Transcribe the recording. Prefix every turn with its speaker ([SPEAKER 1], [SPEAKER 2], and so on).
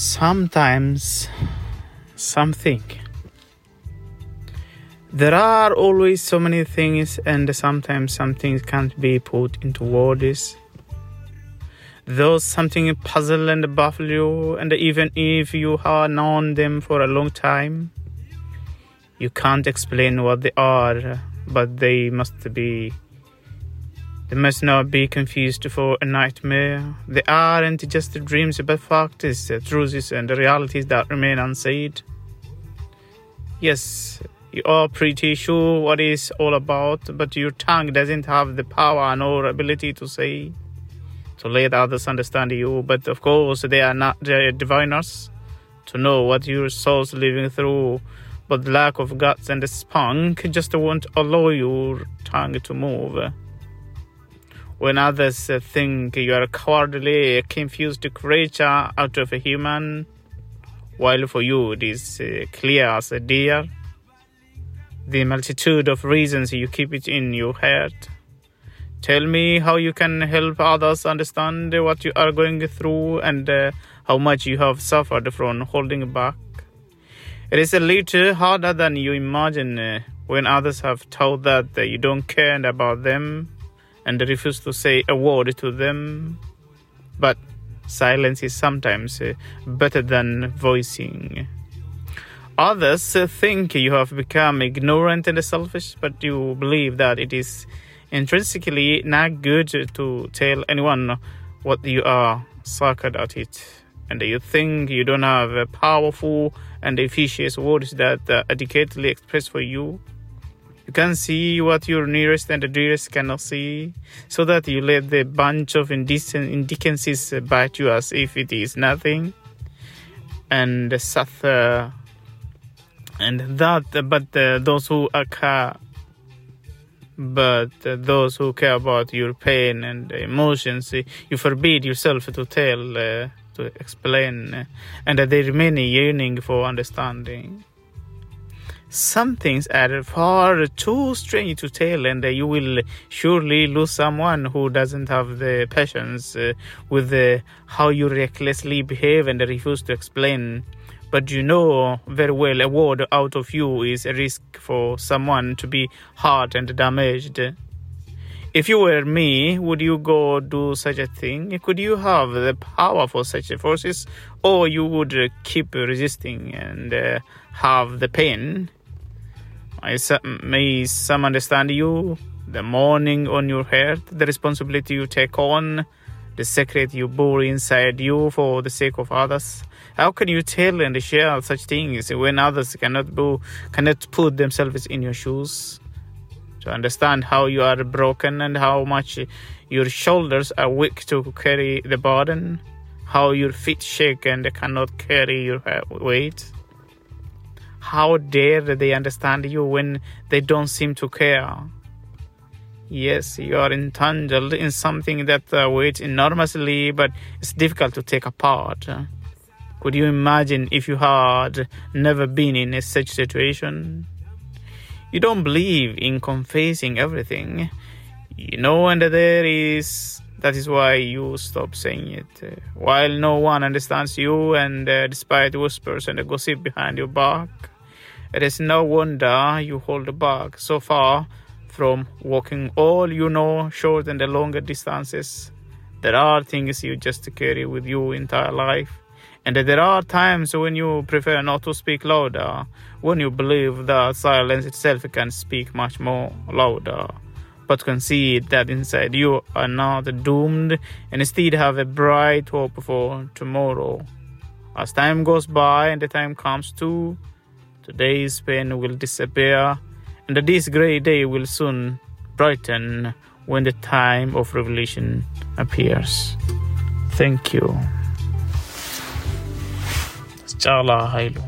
[SPEAKER 1] sometimes something. There are always so many things, and sometimes some things can't be put into words. Those something puzzle and baffle you, and even if you have known them for a long time, you can't explain what they are, but they must be. They must not be confused for a nightmare. They aren't just dreams, but facts, truths, and realities that remain unsaid. Yes, you are pretty sure what it's all about, but your tongue doesn't have the power nor ability to say, to let others understand you. But of course, they are not the diviners to know what your soul's living through. But lack of guts and spunk just won't allow your tongue to move. When others think you are a cowardly, confused creature out of a human, while for you it is uh, clear as a deer the multitude of reasons you keep it in your head. Tell me how you can help others understand what you are going through and uh, how much you have suffered from holding back. It is a little harder than you imagine uh, when others have told that uh, you don't care about them and refuse to say a word to them. But silence is sometimes uh, better than voicing. Others think you have become ignorant and selfish, but you believe that it is intrinsically not good to tell anyone what you are suckered at it. And you think you don't have powerful and efficacious words that are adequately express for you. You can see what your nearest and dearest cannot see, so that you let the bunch of indecent indecencies bite you as if it is nothing. And suffer and that but uh, those who are care but uh, those who care about your pain and emotions you forbid yourself to tell uh, to explain uh, and they remain yearning for understanding some things are far too strange to tell and you will surely lose someone who doesn't have the patience uh, with how you recklessly behave and refuse to explain but you know very well a word out of you is a risk for someone to be hurt and damaged. If you were me, would you go do such a thing? Could you have the power for such forces, or you would keep resisting and uh, have the pain? I may some understand you, the mourning on your heart, the responsibility you take on, the secret you bore inside you for the sake of others. How can you tell and share such things when others cannot do, cannot put themselves in your shoes? To understand how you are broken and how much your shoulders are weak to carry the burden, how your feet shake and cannot carry your weight. How dare they understand you when they don't seem to care? Yes, you are entangled in something that uh, weighs enormously, but it's difficult to take apart. Could you imagine if you had never been in a such situation? You don't believe in confessing everything, you know, and there is that is why you stop saying it. Uh, while no one understands you, and uh, despite whispers and gossip behind your back, it is no wonder you hold back so far from walking all you know, short and the longer distances. There are things you just carry with you entire life and there are times when you prefer not to speak louder, when you believe that silence itself can speak much more louder, but concede that inside you are not doomed and instead have a bright hope for tomorrow. As time goes by and the time comes to, today's pain will disappear, and this grey day will soon brighten when the time of revelation appears. Thank you. చాలా హైలు